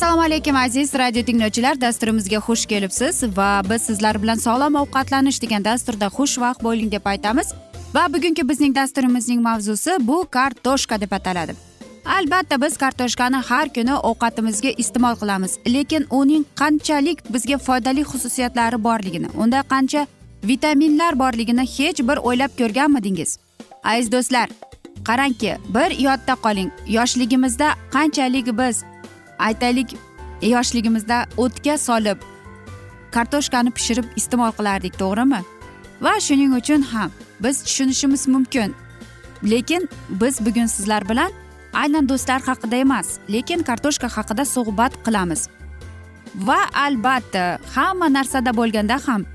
assalomu alaykum aziz radio tinglovchilar. Dasturimizga xush kelibsiz va biz sizlar bilan sog'lom ovqatlanish degan dasturda xushvaqt bo'ling deb aytamiz. Va bugungi bizning dasturimizning mavzusi bu kartoshka deb ataladi. Albatta biz kartoshkani har kuni ovqatimizga iste'mol qilamiz lekin uning qanchalik bizga foydali xususiyatlari borligini unda qancha vitaminlar borligini hech bir o'ylab ko'rganmidingiz? Aziz do'stlar qarangki bir yodda qoling. Yoshligimizda qanchalik biz aytaylik yoshligimizda o'tga solib kartoshkani pishirib iste'mol qilardik to'g'rimi? Va shuning uchun ham biz tushunishimiz mumkin. Lekin biz bugun sizlar bilan aynan do'stlar haqida emas lekin kartoshka haqida suhbat qilamiz. Va albatta hamma narsada bo'lganda ham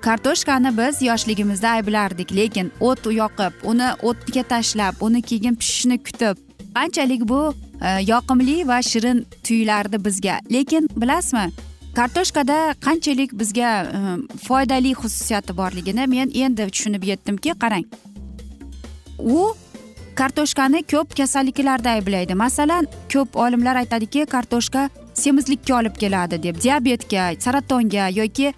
kartoshkani biz yoshligimizda ayblardik lekin o't yoqib uni o'tga tashlab uni keyin pishishini kutib qanchalik bu Э, yoqimli va shirin tuyulardi bizga. Lekin bilasizmi kartoshkada qanchalik bizga e, foydali xususiyati borligini men endi tushunib yetdimki qarang. U kartoshkani ko'p kasalliklarda ayblaydi. Masalan ko'p olimlar aytadiki kartoshka semizlikka olib keladi deb diabetga saratonga yoki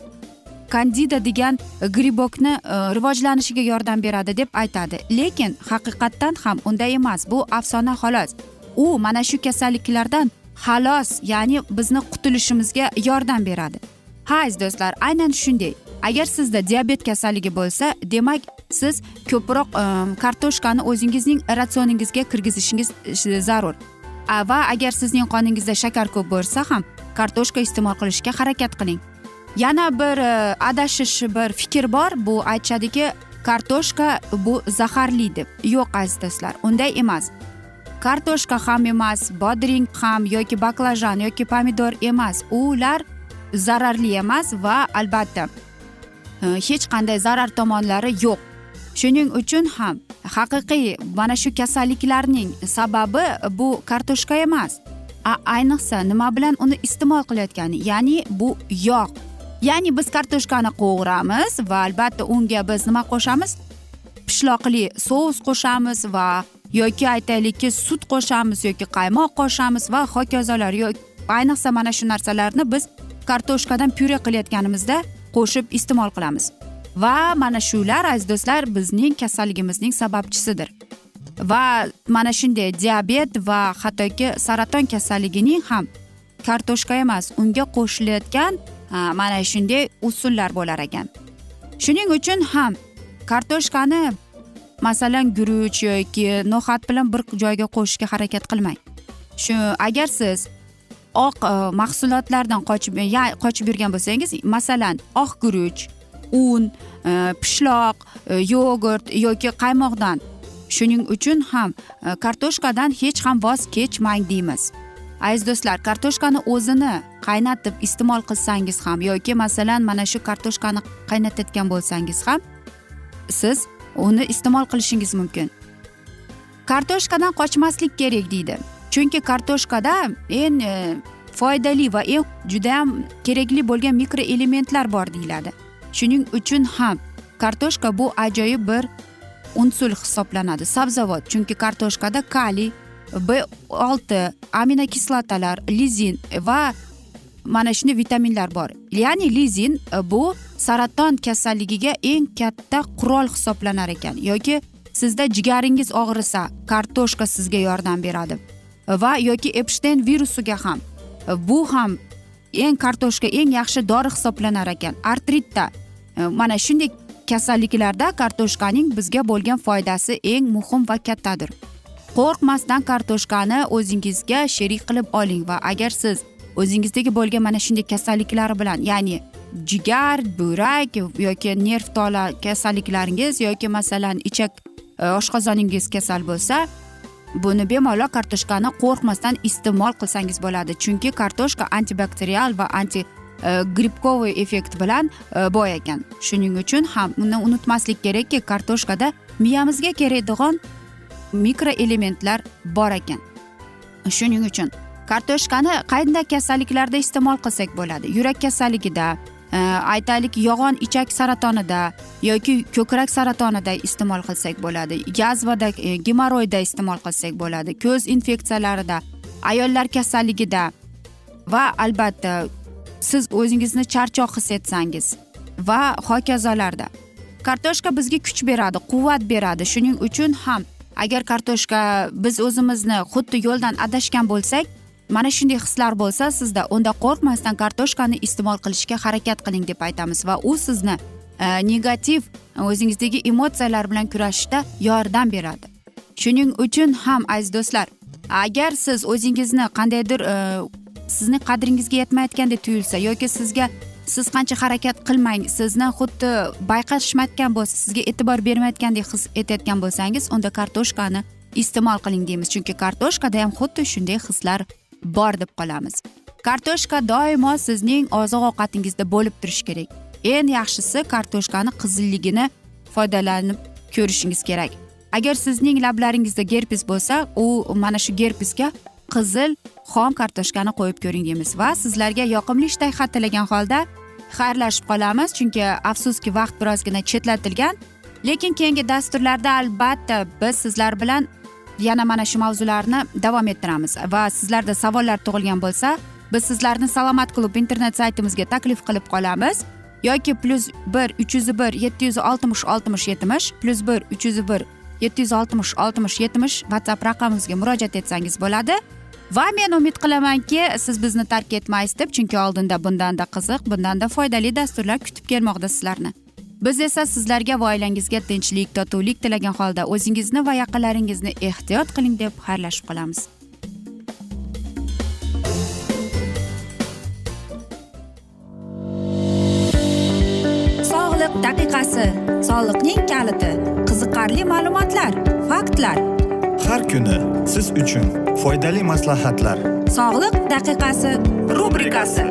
kandida degan gribokni e, rivojlanishiga yordam beradi deb aytadi. Lekin haqiqatdan ham unday emas. Bu afsona xolos. U mana shu kasalliklardan xalos ya'ni bizni qutulishimizga yordam beradi. Ha aziz do'stlar aynan shunday. Agar sizda diabet kasalligi bo'lsa demak siz ko'proq ehm, kartoshkani o'zingizning ratsioningizga kirgizishingiz e, zarur. Va agar sizning qoningizda shakar ko'p bo'lsa ham kartoshka iste'mol qilishga harakat qiling. Yana bir e, adashish bir fikr bor. Bu aytishadiki kartoshka bu zaharli deb yo'q aziz do'stlar unday emas. Kartoshka ham emas bodring ham yoki baklajan yoki pomidor emas. Ular zararli emas va albatta e, hech qanday zarar tomonlari yo'q. Shuning uchun ham haqiqiy mana shu kasalliklarning sababi bu kartoshka emas. A ayniqsa nima bilan uni iste'mol qilayotgani ya'ni bu yog' ya'ni biz kartoshkani qovuramiz va albatta unga biz nima qo'shamiz? Pishloqli sous qo'shamiz va yoki aytaylikki sut qo'shamiz yoki qaymoq qo'shamiz va hokazolar ayniqsa mana shu narsalarni biz kartoshkadan pyure qilayotganimizda qo'shib iste'mol qilamiz. Va mana shular aziz do'stlar bizning kasalligimizning sababchisidir. Va mana shunday diabet va hattoki saraton kasalligining ham kartoshka emas unga qo'shilayotgan mana shunday usullar bo'lar ekan. Shuning uchun ham kartoshkani masalan guruch yoki no'xat bilan bir joyga qo'shishga harakat qilmang. Shu agar siz oq e, mahsulotlardan qochib qochib yurgan bo'lsangiz masalan oq guruch un e, pishloq e, yogurt yoki qaymoqdan shuning uchun ham kartoshkadan hech ham voz kechmang deymiz. Aziz do'stlar kartoshkani o'zini qaynatib iste'mol qilsangiz ham yoki masalan mana shu kartoshkani qaynatayotgan bo'lsangiz ham siz uni iste'mol qilishingiz mumkin. Kartoshkadan qochmaslik kerak deydi. Chunki kartoshkada eng e, foydali va eng judayam kerakli bo'lgan mikroelementlar bor deyiladi. Shuning uchun ham kartoshka bu ajoyib bir unsul hisoblanadi sabzavot. Chunki kartoshkada kaliy b olti aminokislotalar lizin va mana shunday vitaminlar bor. Ya'ni lizin bu saraton kasalligiga eng katta qurol hisoblanar ekan yoki sizda jigaringiz og'risa kartoshka sizga yordam beradi va yoki epshteyn virusiga ham. Bu ham eng kartoshka eng yaxshi dori hisoblanar ekan. Artritda mana shunday kasalliklarda kartoshkaning bizga bo'lgan foydasi eng muhim va kattadir. Qo'rqmasdan kartoshkani o'zingizga sherik qilib oling va agar siz o'zingizdagi bo'lgan mana shunday kasalliklar bilan ya'ni jigar buyrak yoki nerv tola kasalliklaringiz yoki masalan ichak e, oshqozoningiz kasal bo'lsa buni bemalol kartoshkani qo'rqmasdan iste'mol qilsangiz bo'ladi. Chunki kartoshka antibakterial va anti e, gripkovый effekt bilan e, boy ekan. Shuning uchun ham uni unutmaslik kerakki kartoshkada miyamizga kerakdigan mikroelementlar bor ekan. Shuning uchun kartoshkani qanday kasalliklarda iste'mol qilsak bo'ladi? Yurak kasalligida aytaylik yog'on ichak saratonida yoki ko'krak saratonida iste'mol qilsak bo'ladi. Yazvada e, gemoroyda iste'mol qilsak bo'ladi. Ko'z infeksiyalarida ayollar kasalligida va albatta siz o'zingizni charchoq his etsangiz va hokazolarda. Kartoshka bizga kuch beradi quvvat beradi. Shuning uchun ham agar kartoshka biz o'zimizni xuddi yo'ldan adashgan bo'lsak mana shunday hislar bo'lsa sizda unda qo'rqmasdan kartoshkani iste'mol qilishga harakat qiling deb aytamiz va u sizni e, negativ o'zingizdagi emotsiyalar bilan kurashishda yordam beradi. Shuning uchun ham aziz do'stlar agar siz o'zingizni qandaydir e, sizni qadringizga yetmayotgandek tuyulsa yoki sizga siz qancha harakat qilmang sizni xuddi bayqashmayotgan bo'lsa sizga e'tibor bermayotgandek his etayotgan bo'lsangiz unda kartoshkani iste'mol qiling deymiz. Chunki kartoshkada ham xuddi shunday hislar bor deb qolamiz. Kartoshka doimo sizning oziq ovqatingizda bo'lib turishi kerak. Eng yaxshisi kartoshkani qizilligini foydalanib ko'rishingiz kerak. Agar sizning lablaringizda gerpes bo'lsa u mana shu gerpesga qizil xom kartoshkani qo'yib ko'ring deymiz va sizlarga yoqimli ishtaha tilagan holda xayrlashib qolamiz. Chunki afsuski vaqt birozgina chetlatilgan lekin keyingi dasturlarda albatta biz sizlar bilan yana mana shu mavzularni davom ettiramiz. Va sizlarda savollar tug'ilgan bo'lsa biz sizlarni salomat klub internet saytimizga taklif qilib qolamiz. Yoki plyus bir uch yuz bir yetti yuz oltmish oltmish yetmish plyus bir uch yuz bir yetti yuz oltmish oltmish yetmish whatsapp raqamimizga murojaat etsangiz bo'ladi. Va men umid qilamanki siz bizni tark etmaysiz deb chunki oldinda bundanda qiziq bundanda foydali dasturlar kutib kelmoqda sizlarni. Biz esa sizlarga va oilangizga tinchlik totuvlik tilagan holda o'zingizni va yaqinlaringizni ehtiyot qiling deb xayrlashib qolamiz. Sog'liq daqiqasi soliqning kaliti qiziqarli ma'lumotlar faktlar. Har kuni siz uchun foydali maslahatlar. Sog'liq daqiqasi rubrikasi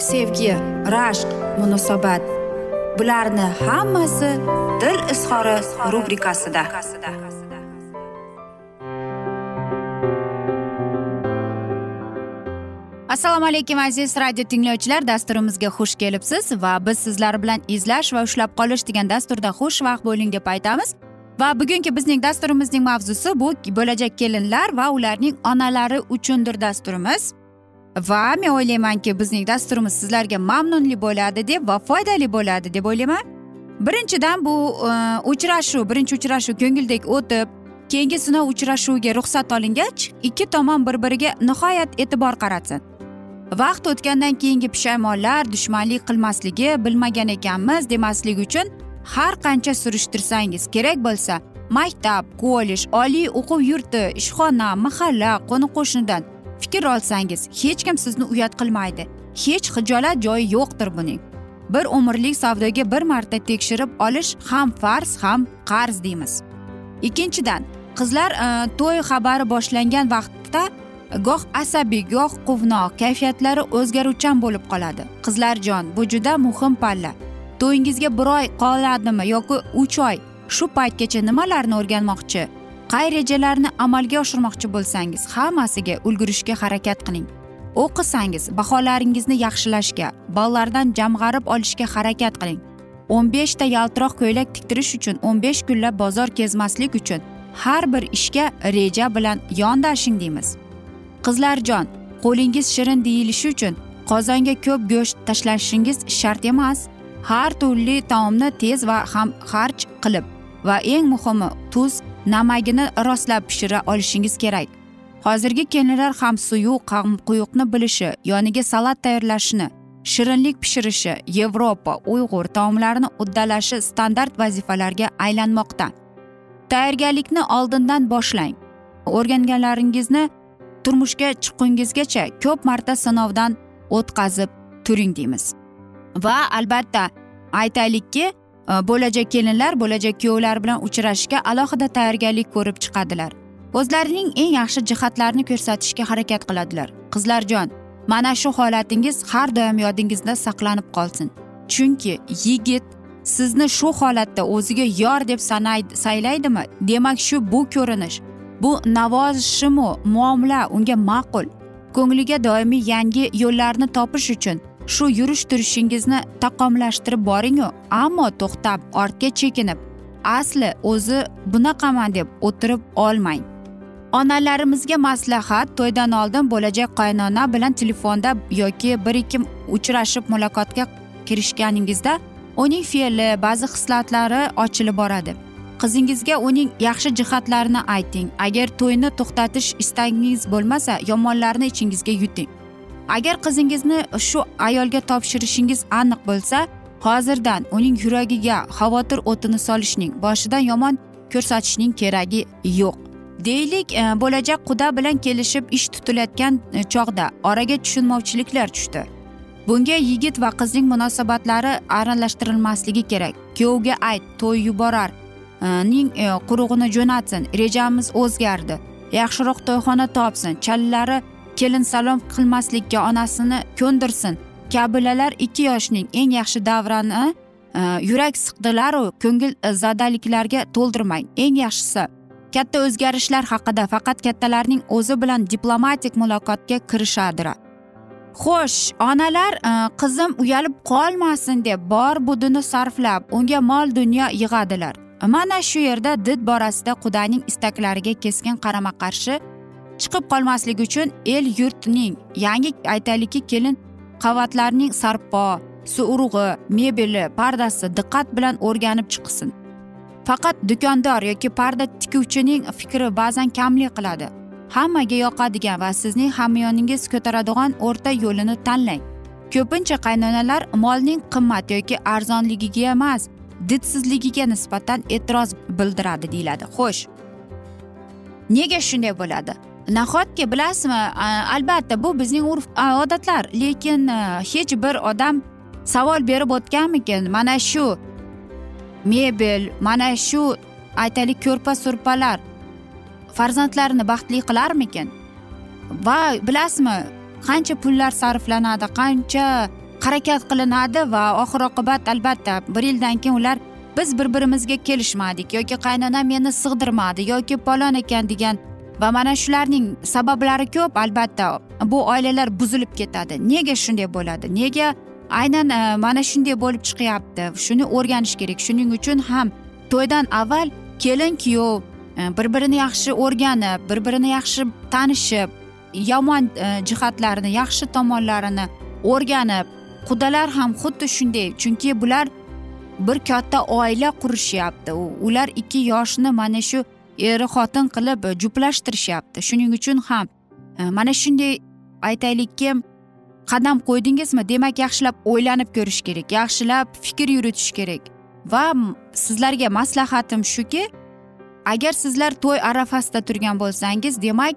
sevgi rashq munosabat. Bularni hammasi dil izhori rubrikasida. Assalomu alaykum aziz radio tinglovchilar. Dasturimizga xush kelibsiz va biz sizlar bilan izlash va ushlab qolish degan dasturda xushvaqt bo'ling deb aytamiz. Va bugungi bizning dasturimizning mavzusi bu bo'lajak kelinlar va ularning onalari uchundir dasturimiz. Va men o'ylaymanki bizning dasturimiz sizlarga mamnunli bo'ladi deb va foydali bo'ladi deb o'ylayman. Birinchidan bu e, uchrashuv birinchi uchrashuv ko'ngildek o'tib keyingi sinov uchrashuviga ruxsat olingach ikki tomon bir biriga nihoyat e'tibor qaratsin vaqt o'tgandan keyingi pushaymonlar dushmanlik qilmasligi bilmagan ekanmiz demaslik uchun har qancha surishtirsangiz kerak bo'lsa maktab kollej oliy o'quv yurti ishxona mahalla qo'ni qo'shnidan fikr olsangiz hech kim sizni uyat qilmaydi. Hech hijolat joyi yo'qdir buning. Bir umrlik savdoga bir marta tekshirib olish ham farz ham qarz deymiz. Ikkinchidan qizlar e, to'y xabari boshlangan vaqtda goh asabiy goh quvnoq kayfiyatlari o'zgaruvchan bo'lib qoladi. Qizlarjon bu juda muhim palla. To'yingizga bir oy qoladimi yoki uch oy? Shu paytgacha nimalarni o'rganmoqchi? Qay rejalarni amalga oshirmoqchi bo'lsangiz hammasiga ulgurishga harakat qiling. O'qisangiz baholaringizni yaxshilashga ballardan jamg'arib olishga harakat qiling. O'n beshta yaltiroq ko'ylak tiktirish uchun o'n besh kunlab bozor kezmaslik uchun har bir ishga reja bilan yondashing deymiz. Qizlarjon qo'lingiz shirin deyilishi uchun qozonga ko'p go'sht tashlashingiz shart emas. Har turli taomni tez va ham xarj qilib va eng muhimi tuz namagini rostlab pishira olishingiz kerak. Hozirgi kelinlar ham suyuq ham quyuqni bilishi yoniga salat tayyorlashni shirinlik pishirishi yevropa uyg'ur taomlarini uddalashi standart vazifalarga aylanmoqda. Tayyorgarlikni oldindan boshlang. O'rganganlaringizni turmushga chiqqungizgacha ko'p marta sinovdan o'tkazib turing deymiz. Va albatta aytaylikki Э, bo'lajak kelinlar bo'lajak kuyovlar bilan uchrashishga alohida tayyorgarlik ko'rib chiqadilar. O'zlarining eng yaxshi jihatlarini ko'rsatishga harakat qiladilar. Qizlarjon mana shu holatingiz har doim yodingizda saqlanib qolsin. Chunki yigit sizni shu holatda o'ziga yor deb sanaydi saylaydimi? Demak shu bu ko'rinish bu navozishimu muomala unga ma'qul. Ko'ngliga doimiy yangi yo'llarni topish uchun shu yurish turishingizni taqomlashtirib boringu. Ammo to'xtab ortga chekinib asli o'zi bunaqaman deb o'tirib olmang. Onalarimizga maslahat to'ydan oldin bo'lajak qaynona bilan telefonda yoki bir ikki uchrashib muloqotga kirishganingizda uning fe'li ba'zi hislatlari ochilib boradi. Qizingizga uning yaxshi jihatlarini ayting. Agar to'yni to'xtatish istagingiz bo'lmasa yomonlarni ichingizga yuting. Agar qizingizni shu ayolga topshirishingiz aniq bo'lsa hozirdan uning yuragiga xavotir o'tini solishning boshidan yomon ko'rsatishning keragi yo'q. Deylik e, bo'lajak quda bilan kelishib ish tutilayotgan e, chog'da oraga tushunmovchiliklar tushdi. Bunga yigit va qizning munosabatlari aralashtirilmasligi kerak. Kuyovga ayt to'y yuborar. E, ning qurug'ini jo'natsin rejamiz o'zgardi. Yaxshiroq to'yxona topsin chalalari kelin salom qilmaslikka onasini ko'ndirsin. Kabilalar ikki yoshning eng yaxshi davrani e, yurak siqdilaru ko'ngil e, zadaliklarga to'ldirmang. Eng yaxshisi katta o'zgarishlar haqida faqat kattalarning o'zi bilan diplomatik muloqotga kirishadir xo'sh onalar e, qizim uyalib qolmasin deb bor budini sarflab unga mol dunyo yig'adilar. Mana shu yerda did borasida qudaning istaklariga keskin qarama qarshi chiqib qolmasligi uchun el yurtning yangi aytaylikki kelin qavatlarning sarpo suurug'i mebeli pardasi diqqat bilan o'rganib chiqsin. Faqat do'kondor yoki parda tikuvchining fikri ba'zan kamlik qiladi. Hammaga yoqadigan va sizning hamyoningiz ko'taradigan o'rta yo'lini tanlang. Ko'pincha qaynonalar molning qimmat yoki arzonligiga emas didsizligiga nisbatan e'tiroz bildiradi deyiladi. Xo'sh. Nega shunday bo'ladi? Nahotki bilasizmi albatta bu bizning urf odatlar lekin hech bir odam savol berib o'tganmikin mana shu mebel mana shu aytaylik ko'rpa surpalar farzandlarini baxtli qilarmikin va bilasizmi qancha pullar sarflanadi qancha harakat qilinadi va oxir oqibat albatta bir yildan keyin ular biz bir birimizga kelishmadik yoki qaynonam meni sig'dirmadi yoki palon ekan degan va mana shularning sabablari ko'p albatta. Bu oilalar buzilib ketadi. Nega shunday bo'ladi? Nega aynan e, mana shunday bo'lib chiqyapti? Shuni o'rganish kerak. Shuning uchun ham to'ydan avval kelin kuyov e, bir birini yaxshi o'rganib bir birini yaxshi tanishib yomon e, jihatlarini yaxshi tomonlarini o'rganib qudalar ham xuddi shunday. Chunki bular bir katta oila qurishyapti. Ular ikki yoshni mana shu er xotin qilib e, juplashtirishyapti. Shuning uchun ham e, mana shunday aytaylikki qadam qo'ydingizmi? Demak yaxshilab o'ylanib ko'rish kerak yaxshilab fikr yuritish kerak. Va sizlarga maslahatim shuki agar sizlar to'y arafasida turgan bo'lsangiz demak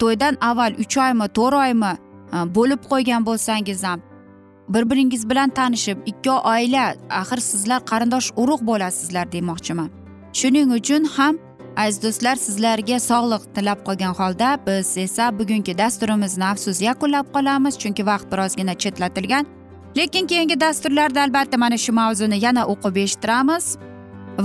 to'ydan avval uch oymi to'rt oymi e, bo'lib qo'ygan bo'lsangiz ham bir biringiz bilan tanishib ikki oila axir sizlar qarindosh urug' bo'lasizlar demoqchiman. Shuning uchun ham aziz do'stlar sizlarga sog'liq tilab qolgan holda biz esa bugungi dasturimizni afsus yakunlab qolamiz chunki vaqt birozgina chetlatilgan. Lekin keyingi dasturlarda albatta mana shu mavzuni yana o'qib eshittiramiz.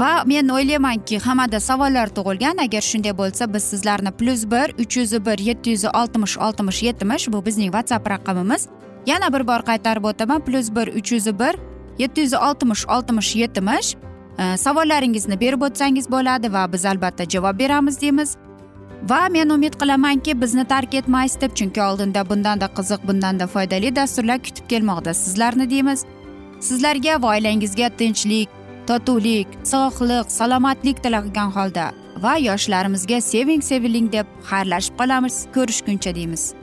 Va men o'ylaymanki hammada savollar tug'ilgan. Agar shunday bo'lsa biz sizlarni plyus bir uch yuz bir yetti yuz oltmish oltmish yetmish bu bizning whatsapp raqamimiz. Yana bir bor qaytarib o'taman plyus bir uch yuz bir yetti yuz oltmish oltmish yetmish. Э, savollaringizni berib o'tsangiz bo'ladi va biz albatta javob beramiz deymiz. Va men umid qilamanki bizni tark etmaysiz deb chunki oldinda bundanda qiziq bundanda foydali dasturlar kutib kelmoqda sizlarni deymiz. Sizlarga va oilangizga tinchlik totuvlik sog'lik salomatlik tilagan holda va yoshlarimizga seving seviling deb xayrlashib qolamiz. Ko'rishguncha deymiz.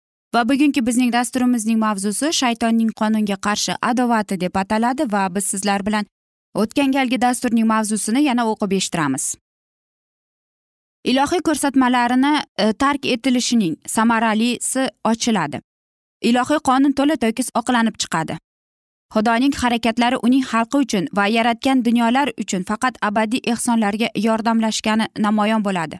Va bugungi bizning dasturimizning mavzusi shaytonning qonunga qarshi adovati deb ataladi va biz sizlar bilan o'tgan galgi dasturning mavzusini yana o'qib eshittiramiz. Ilohiy ko'rsatmalarini e, tark etilishining samaralisi ochiladi. Ilohiy qonun to'la to'kis oqlanib chiqadi. Xudoning harakatlari uning xalqi uchun va yaratgan dunyolar uchun faqat abadiy ehsonlarga yordamlashgani namoyon bo'ladi.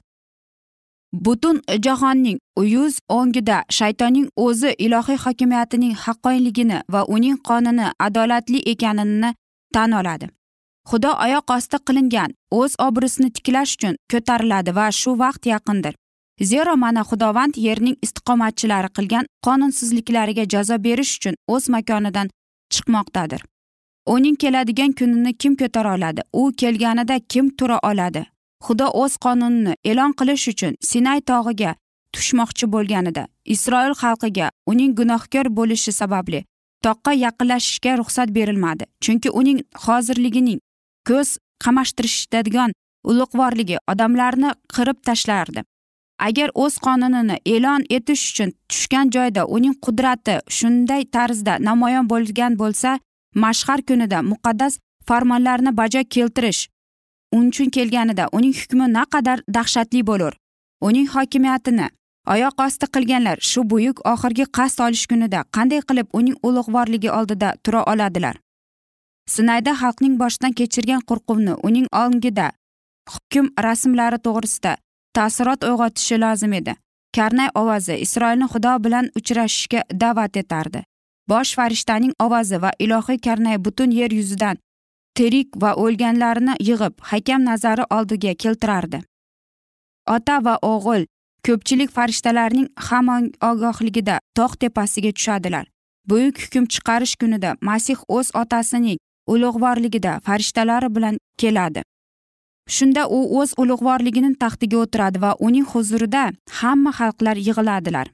Butun jahonning yuz o'ngida shaytonning o'zi ilohiy hokimiyatining haqqoyligini va uning qonuni adolatli ekanini tan oladi. Xudo oyoq osti qilingan o'z obro'sini tiklash uchun ko'tariladi va shu vaqt yaqindir. Zero mana xudovand yerning istiqomatchilari qilgan qonunsizliklariga jazo berish uchun o'z makonidan chiqmoqdadir. Uning keladigan kunini kim ko'tara oladi? U kelganida kim tura oladi? Xudo o'z qonunini e'lon qilish uchun sinay tog'iga tushmoqchi bo'lganida isroil xalqiga uning gunohkor bo'lishi sababli toqqa yaqinlashishga ruxsat berilmadi. Chunki uning hozirligining ko'z qamashtirishadigan ulug'vorligi odamlarni qirib tashlardi. Agar o'z qonunini e'lon etish uchun tushgan joyda uning qudrati shunday tarzda namoyon bo'lgan bo'lsa mashhar kunida muqaddas farmonlarni bajo keltirish uchun kelganida uning hukmi naqadar dahshatli bo'lur. Uning hokimiyatini oyoq osti qilganlar shu buyuk oxirgi qasd olish kunida qanday qilib uning ulug'vorligi oldida tura oladilar? Sinayda xalqning boshidan kechirgan qo'rquvni uning ongida hukm rasmlari to'g'risida taassurot uyg'otishi lozim edi. Karnay ovozi isroilni xudo bilan uchrashishga da'vat etardi. Bosh farishtaning ovozi va ilohiy karnay butun yer yuzidan tirik va o'lganlarni yig'ib hakam nazari oldiga keltirardi. Ota va o'g'il ko'pchilik farishtalarning hamon ogohligida tog' tepasiga tushadilar. Buyuk hukm chiqarish kunida masih o'z otasining ulug'vorligida farishtalari bilan keladi. Shunda u o'z ulug'vorligini taxtiga o'tiradi va uning huzurida hamma xalqlar yig'iladilar.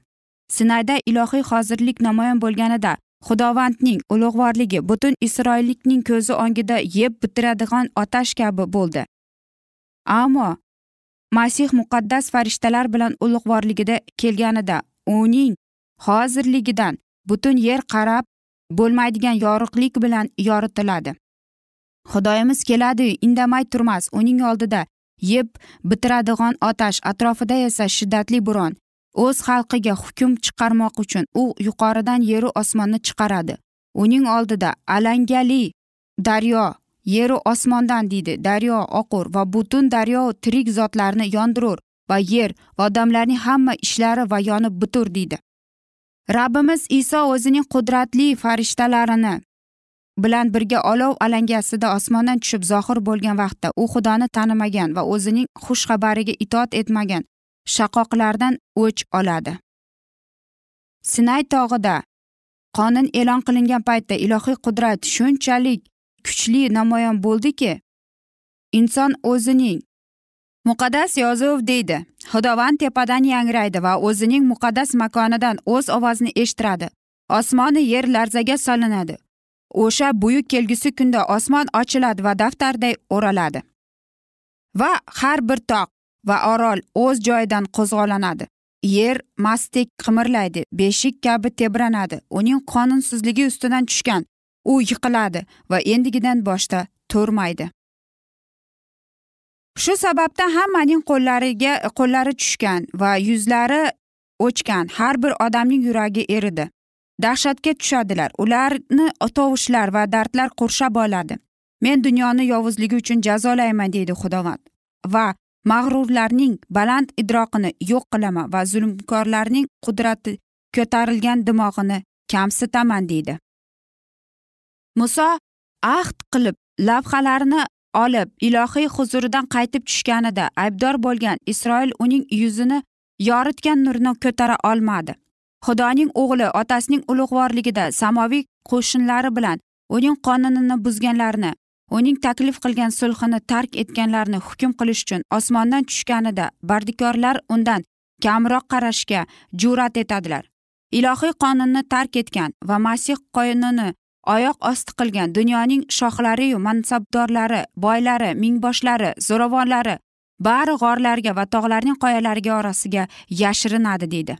Sinayda ilohiy hozirlik namoyon bo'lganida xudovandning ulug'vorligi butun isroillikning ko'zi ongida yeb bitiradigan otash kabi bo'ldi. Ammo masih muqaddas farishtalar bilan ulug'vorligida kelganida uning hozirligidan butun yer qarab bo'lmaydigan yorug'lik bilan yoritiladi. Xudoyimiz keladi indamay turmas uning oldida yeb bitiradigan otash atrofida esa shiddatli bo'ron o'z xalqiga hukm chiqarmoq uchun u yuqoridan yeru osmonni chiqaradi. Uning oldida alangali daryo yeru osmondan deydi daryo oqur va butun daryo tirik zotlarni yondirur va yer va odamlarning hamma ishlari va yonib butur deydi. Rabbimiz iso o'zining qudratli farishtalarini bilan birga olov alangasida osmondan tushib zohir bo'lgan vaqtda u xudoni tanimagan va o'zining xushxabariga itoat etmagan shaqoqlardan o'ch oladi. Sinay tog'ida qonun e'lon qilingan paytda ilohiy qudrat shunchalik kuchli namoyon bo'ldiki inson o'zining muqaddas yozuv deydi xudovand tepadan yangraydi va o'zining muqaddas makonidan o'z ovozini eshittiradi. Osmoni yer larzaga solinadi. O'sha buyuk kelgusi kunda osmon ochiladi va daftarday o'raladi. Va har bir tog' va orol o'z joyidan qo'zg'olanadi. Yer mastdek qimirlaydi beshik kabi tebranadi. Uning qonunsizligi ustidan tushgan u yiqiladi va endigidan boshda turmaydi. Shu sababdan hammaning qo'llariga qo'llari tushgan va yuzlari o'chgan har bir odamning yuragi eridi. Dahshatga tushadilar. Ularni tovushlar va dardlar qurshab oladi. Men dunyoni yovuzligi uchun jazolayman deydi xudovand va mag'rurlarning baland idroqini yo'q qilaman va zulmkorlarning qudrati ko'tarilgan dimog'ini kamsitaman deydi. Muso ahd qilib lavhalarini olib ilohiy huzuridan qaytib tushganida aybdor bo'lgan isroil uning yuzini yoritgan nurni ko'tara olmadi. Xudoning o'g'li otasining ulug'vorligida samoviy qo'shinlari bilan uning qonunini buzganlarni uning taklif qilgan sulhini tark etganlarni hukm qilish uchun osmondan tushganida bardikorlar undan kamroq qarashga jur'at etadilar. Ilohiy qonunni tark etgan va masih qonunini oyoq osti qilgan dunyoning shohlariyu mansabdorlari boylari mingboshlari zo'ravonlari bari g'orlarga va tog'larning qoyalariga orasiga yashirinadi deydi.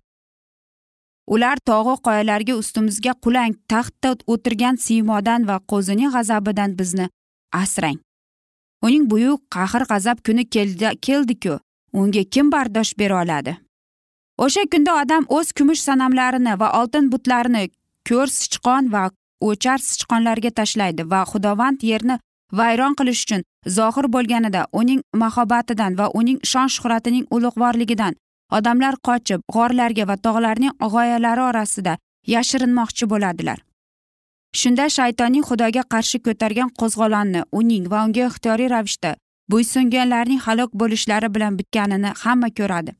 Ular tog'u qoyalarga ustimizga qulang taxtda o'tirgan siymodan va qo'zining g'azabidan bizni asrang. Uning buyuk qahr g'azab kuni keldiku. Unga kim bardosh bera oladi? O'sha kunda odam o'z kumush sanamlarini va oltin butlarini ko'r sichqon va o'char sichqonlarga tashlaydi va xudovand yerni vayron qilish uchun zohir bo'lganida uning mahobatidan va uning shon shuhratining ulug'vorligidan odamlar qochib g'orlarga va tog'larning g'oyalari orasida yashirinmoqchi bo'ladilar. Shunda shaytonning xudoga qarshi ko'targan qo'zg'olonni uning va unga ixtiyoriy ravishda bo'ysunganlarning halok bo'lishlari bilan bitganini hamma ko'radi.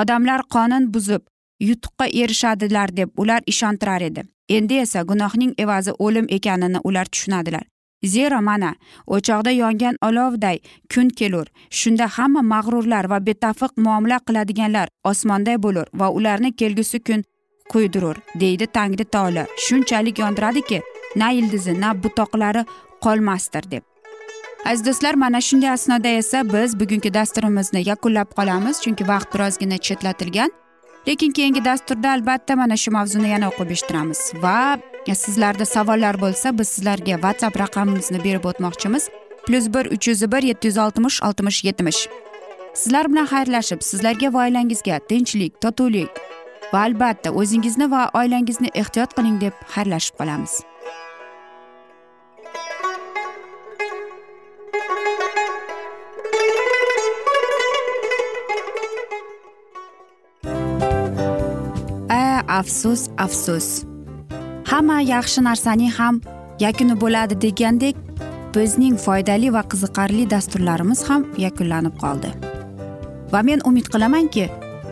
Odamlar qonun buzib yutuqqa erishadilar deb ular ishontirar edi. Endi esa gunohning evazi o'lim ekanini ular tushunadilar. Zero mana o'choqda yongan olovday kun kelur shunda hamma mag'rurlar va betafiq muomala qiladiganlar osmonday bo'lur va ularni kelgusi kun quydirur deydi tangri taolo shunchalik yondiradiki na ildizi na butoqlari qolmasdir deb. Aziz do'stlar mana shunday asnoda esa biz bugungi dasturimizni yakunlab qolamiz chunki vaqt birozgina chetlatilgan. Lekin keyingi dasturda albatta mana shu mavzuni yana o'qib eshittiramiz. Va sizlarda savollar bo'lsa biz sizlarga whatsapp raqamimizni berib o'tmoqchimiz. Plyus bir uch yuz bir yetti yuz oltmish oltmish yetmish. Sizlar bilan xayrlashib sizlarga va oilangizga tinchlik totuvlik va albatta o'zingizni va oilangizni ehtiyot qiling deb xayrlashib qolamiz. Afsus afsus. Hamma yaxshi narsaning ham yakuni bo'ladi degandek bizning foydali va qiziqarli dasturlarimiz ham yakunlanib qoldi. Va men umid qilamanki